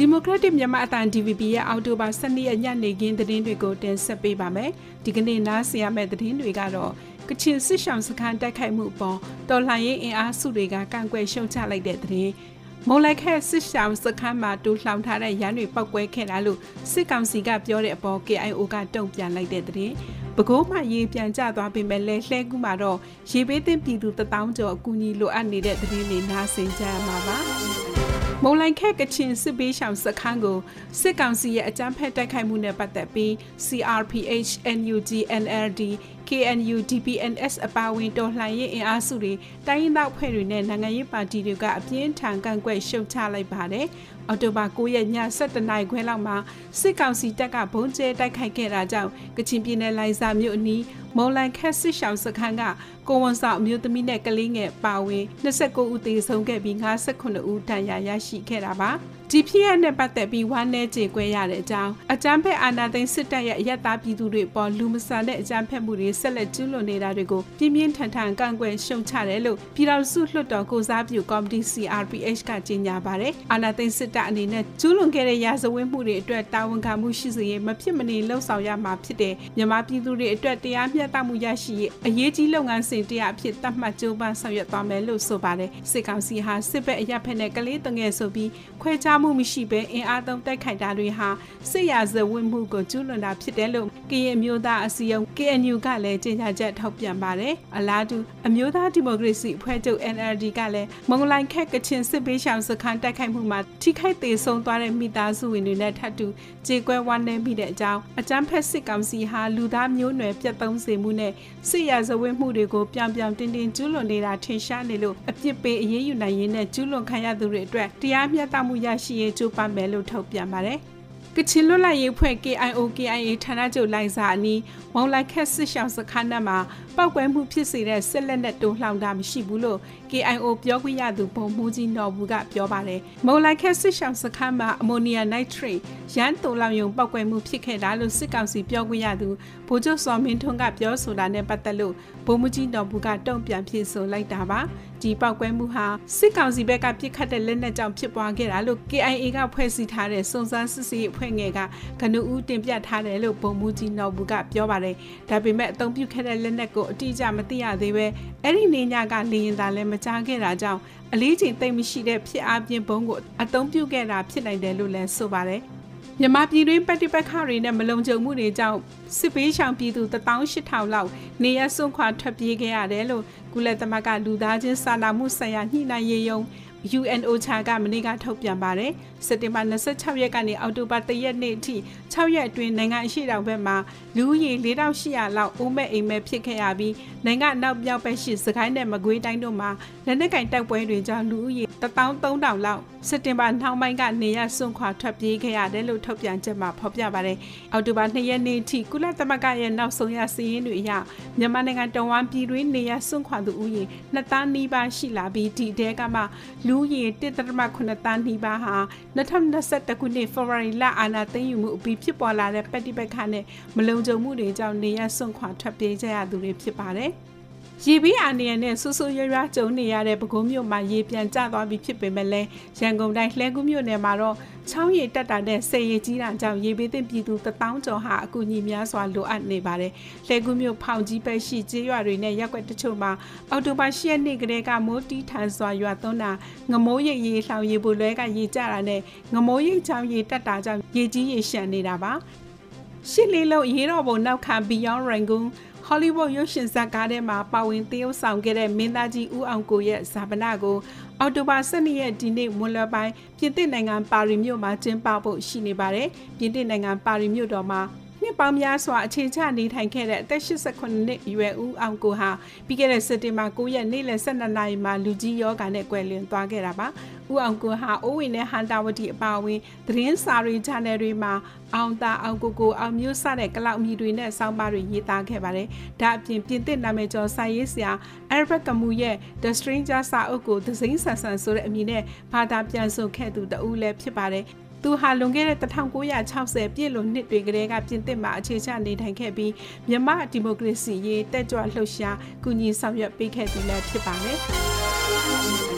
ဒီမိုကရက်တစ်မြန်မာအတန် DVB ရဲ့အောက်တိုဘာ12ရက်ညနေခင်းသတင်းတွေကိုတင်ဆက်ပေးပါမယ်။ဒီကနေ့နားဆင်ရမယ့်သတင်းတွေကတော့ကချင်စစ်ဆောင်စခန်းတိုက်ခိုက်မှုပေါ်တော်လှန်ရေးအင်အားစုတွေကကန့်ကွက်ရှုံချလိုက်တဲ့သတင်းမုံလိုက်ခဲ့စစ်ဆောင်စခန်းမှာတူလှောင်ထားတဲ့ရန်တွေပောက်ကွဲခဲ့တာလို့စစ်ကောင်စီကပြောတဲ့အပေါ် KIO ကတုံ့ပြန်လိုက်တဲ့သတင်းပဲခူးမှရေပြန်ကျသွားပေမဲ့လဲလှဲကူးမှာတော့ရေဘေးသင့်ပြည်သူတထောင်ကျော်အကူအညီလိုအပ်နေတဲ့သတင်းတွေနားဆင်ကြရမှာပါ မုံလိုက်ခက်ကချင်စစ်ပေးရှောင်စခန်းကိုစစ်ကောင်စီရဲ့အကြမ်းဖက်တိုက်ခိုက်မှုနဲ့ပတ်သက်ပြီး CRPH NUG NLD KNU DPNS အပါအဝင်တော်လှန်ရေးအင်အားစုတွေတိုင်းရင်းသားဖွဲ့တွေနဲ့နိုင်ငံရေးပါတီတွေကအပြင်းထန်ကန့်ကွက်ရှုတ်ချလိုက်ပါတယ်။အော်တိုဘာ9ရက်ည7:00နာရီခွဲလောက်မှာစစ်ကောင်စီတပ်ကဘုံကျဲတိုက်ခိုက်ခဲ့တာကြောင့်ကချင်ပြည်နယ်လိုင်ဇာမြို့အနီး မုံလန်ခက်စစ်ရှောင်းစခန်းကကိုဝန်ဆောင်အမျိုးသမီးနဲ့ကလေးငယ်ပါဝင်29ဦးသေဆုံးခဲ့ပြီး58ဦးဒဏ်ရာရရှိခဲ့တာပါ ဒီဖြစ်ရတဲ့ပတ်သက်ပြီးဝမ်းနည်းကြေကွဲရတဲ့အကြောင်းအကြမ်းဖက်အာဏာသိမ်းစစ်တပ်ရဲ့အယက်သားပြည်သူတွေပေါ်လူမဆန်တဲ့အကြမ်းဖက်မှုတွေဆက်လက်ကျူးလွန်နေတာတွေကိုပြင်းပြင်းထန်ထန်ကန့်ကွက်ရှုံချတယ်လို့ပြည်တော်စုလွှတ်တော်ကိုစားပြုကော်မတီ CRPH ကကြေညာပါတယ်အာဏာသိမ်းစစ်တပ်အနေနဲ့ကျူးလွန်ခဲ့တဲ့ရာဇဝတ်မှုတွေအတွက်တာဝန်ခံမှုရှိစေရေးမဖြစ်မနေလှုံ့ဆော်ရမှာဖြစ်တဲ့မြန်မာပြည်သူတွေအတွက်တရားမျှတမှုရရှိရေးအရေးကြီးလုပ်ငန်းစဉ်တရားအဖြစ်သတ်မှတ်ကြိုးပမ်းဆောင်ရွက်သွားမယ်လို့ဆိုပါတယ်စစ်ကောင်စီဟာစစ်ဘက်အရက်ဖက်နဲ့ကလေးတငယ်ဆိုပြီးခွဲခြားမှုမရှိဘဲအင်အားသုံးတိုက်ခိုက်တာတွေဟာစစ်ရာဇဝတ်မှုကိုကျူးလွန်တာဖြစ်တယ်လို့ကရင်မျိုးသားအစည်းအရုံး KNU ကလည်းကြေညာချက်ထုတ်ပြန်ပါတယ်အလားတူအမျိုးသားဒီမိုကရေစီအဖွဲ့ချုပ် NLD ကလည်းမုံလိုင်ခက်ကချင်စစ်ပေးရှောင်စခန်းတိုက်ခိုက်မှုမှာထိခိုက်သေးဆုံးသွားတဲ့မိသားစုဝင်တွေနဲ့ထပ်တူကြေကွဲဝမ်းနည်းမိတဲ့အကြောင်းအကြမ်းဖက်စစ်ကောင်စီဟာလူသားမျိုးနွယ်ပြတ်သုံးစေမှုနဲ့စစ်ရာဇဝတ်မှုတွေကိုပြောင်ပြောင်တင်းတင်းကျူးလွန်နေတာထင်ရှားနေလို့အပြစ်ပေးအရေးယူနိုင်ရေးနဲ့ကျူးလွန်ခံရသူတွေအတွက်တရားမျှတမှုရရှိရေးကြိုးပမ်းမယ်လို့ထုတ်ပြန်ပါတယ်။ကချင်လွတ်လပ်ရေးဖွဲ့ KIO KIA ဌာနချုပ်လိုင်စာအနီးမောင်လိုက်ခက်စစ်ရှောင်းစခန်းမှာပောက်ကွဲမှုဖြစ်စေတဲ့ဆက်လက်နဲ့တိုးလှောင်တာမရှိဘူးလို့ KIO ပြောခွင့်ရသူဘုံမူကြီးနော်ဘူးကပြောပါတယ်။မော်လိုက်ခက်စစ်ရှောင်းစခန်းမှာအမိုနီယာနိုက်ထရိတ်ရန်တိုလောင်ယုံပောက်ကွဲမှုဖြစ်ခဲ့တာလို့စစ်ကောင်စီပြောခွင့်ရသူဗိုလ်ချုပ်စောမင်းထွန်းကပြောဆိုတာနဲ့ပတ်သက်လို့ဘုံမူကြီးနော်ဘူးကတုံ့ပြန်ဖြေဆိုလိုက်တာပါ။ ဒီပောက်ကွဲမှုဟာစစ်ကောင်စီဘက်ကပြစ်ခတ်တဲ့လက်နက်ကြောင့်ဖြစ်ပွားခဲ့တာလို့ KIA ကဖွဲ့စည်းထားတဲ့စုံစမ်းစစ်ဆေးအဖွဲ့ငယ်ကကနဦးတင်ပြထားတယ်လို့ဘုံမူကြီးနော်ဘူးကပြောပါတယ်။ဒါပေမဲ့အသုံးပြုခဲ့တဲ့လက်နက်ကိုအတိအကျမသိရသေးပဲအဲ့ဒီနေညကလေရင်သာလည်းမကြားခဲ့တာကြောင့်အလေးချိန်သိမ့်မရှိတဲ့ဖြစ်အပြင်ဘုံကိုအသုံးပြုခဲ့တာဖြစ်နိုင်တယ်လို့လည်းဆိုပါတယ် မြန်မာပြည်တွင်းပဋိပက္ခတွေနဲ့မလုံခြုံမှုတွေကြောင့်စစ်ပေးရှောင်ပြည်သူ18000လောက်နေရစွန့်ခွာထွက်ပြေးခဲ့ရတယ်လို့ကုလသမဂ္ဂလူသားချင်းစာနာမှုဆိုင်ရာညှိနှိုင်းရေးယုံ UNOCHA ကမနေ့ကထုတ်ပြန်ပါတယ်စက်တင်ဘာ26ရက်ကနေအောက်တိုဘာ1ရက်နေ့အထိ6ရက်အတွင်းနိုင်ငံအရှိတောင်ဘက်မှာလူဦးရေ4800လောက်အိုးမဲ့အိမ်မဲ့ဖြစ်ခဲ့ရပြီးနိုင်ငံနောက်ပြောက်ဘက်ရှိစကိုင်းနဲ့မကွေးတိုင်းတို့မှာလက်နက်ကင်တိုက်ပွဲတွေကြောင့်လူဦးရေ13000လောက်စက်တင်ဘာနှောင်းပိုင်းကနေရစွန့်ခွာထွက်ပြေးခဲ့ရတယ်လို့ထုတ်ပြန်ချက်မှာဖော်ပြပါတယ်အောက်တိုဘာ2ရက်နေ့ထိကုလသမဂ္ဂရဲ့နောက်ဆုံးရစီးရင်တွေအရမြန်မာနိုင်ငံတဝမ်းပြည်တွင်းနေရစွန့်ခွာသူဦးရေ2သန်းနီးပါးရှိလာပြီးဒီတဲကမှလူရေ1.8တန်းနီးပါးဟာ2021ခုနှစ်ဖေဖော်ဝါရီလအာဏာသိမ်းယူမှုအပြီးဖြစ်ပေါ်လာတဲ့ပဋိပက္ခနဲ့မလုံခြုံမှုတွေကြောင့်နေရစွန့်ခွာထွက်ပြေးကြရသူတွေဖြစ်ပါတယ်။ ရေပြီးအာနေရနဲ့ဆူဆူရွရွကြုံနေရတဲ့ပဲခူးမြို့မှာရေပြန်ကျသွားပြီးဖြစ်ပေမဲ့လည်းရန်ကုန်တိုင်းလှဲကူးမြို့နယ်မှာတော့ချောင်းရည်တက်တာနဲ့ဆယ်ရည်ကြီးတာကြောင့်ရေဘေးသင့်ပြည်သူတထောင်ကျော်ဟာအကူအညီများစွာလိုအပ်နေပါတယ်။လှဲကူးမြို့ဖောင်ကြီးပဲရှိကျေးရွာတွေနဲ့ရက်ွက်တချို့မှာအော်တိုဘာ၈ရက်နေ့ကတည်းကမိုးတီးထန်စွာရွာသွန်းတာငမိုးရိပ်ရေလှောင်ရေပိုလွဲကရေကျတာနဲ့ငမိုးရိပ်ချောင်းရေတက်တာကြောင့်ရေကြီးရေရှမ်းနေတာပါ။ရှစ်လေးလုံးရေတော်ဘုံနောက်ခံ Beyond Rangoon ဟောလိဝုဒ်ရုပ်ရှင်ဇာတ်ကားထဲမှာပါဝင်သရုပ်ဆောင်ခဲ့တဲ့မင်းသားကြီးဦးအောင်ကိုရဲ့ဇာပနာကိုအော်တိုဘာ12ရက်ဒီနေ့မွန်လပိုင်းပြင်သစ်နိုင်ငံပါရီမြို့မှာကျင်းပဖို့ရှိနေပါတယ်။ပြင်သစ်နိုင်ငံပါရီမြို့တော်မှာနှစ် ပေါင်းများစွာအခြေချနေထိုင်ခဲ့တဲ့အသက်89နှစ်အရွယ်ဦးအောင်ကိုဟာပြီးခဲ့တဲ့စက်တင်ဘာ9ရက်နေ့လယ်12နာရီမှာလူကြီးယောဂါနဲ့ကွယ်လွန်သွားခဲ့တာပါဦးအောင်ကိုဟာအိုးဝင်နဲ့ဟန်တာဝတီအပါအဝင်သတင်းစာတွေ channel တွေမှာအောင်တာအောင်ကိုကိုအောင်မျိုးစတဲ့ကလောက်မြီတွေနဲ့စောင်းပါတွေရေးသားခဲ့ပါတယ်ဒါအပြင်ပြင်သစ်နာမည်ကျော်စာရေးဆရာ Albert Camus ရဲ့ The Stranger စာအုပ်ကိုသစိမ့်ဆန်ဆန်ဆိုတဲ့အမည်နဲ့ဘာသာပြန်ဆိုခဲ့သူတဦးလည်းဖြစ်ပါတယ် သူဟာလွန်ခဲ့တဲ့1960ပြည့်လွန်နှစ်တွေကတည်းကပြင်သစ်မှာအခြေချနေထိုင်ခဲ့ပြီးမြန်မာဒီမိုကရေစီရေးတက်ကြွလှုပ်ရှားကူညီဆောင်ရွက်ပေးခဲ့သူလည်းဖြစ်ပါတယ်။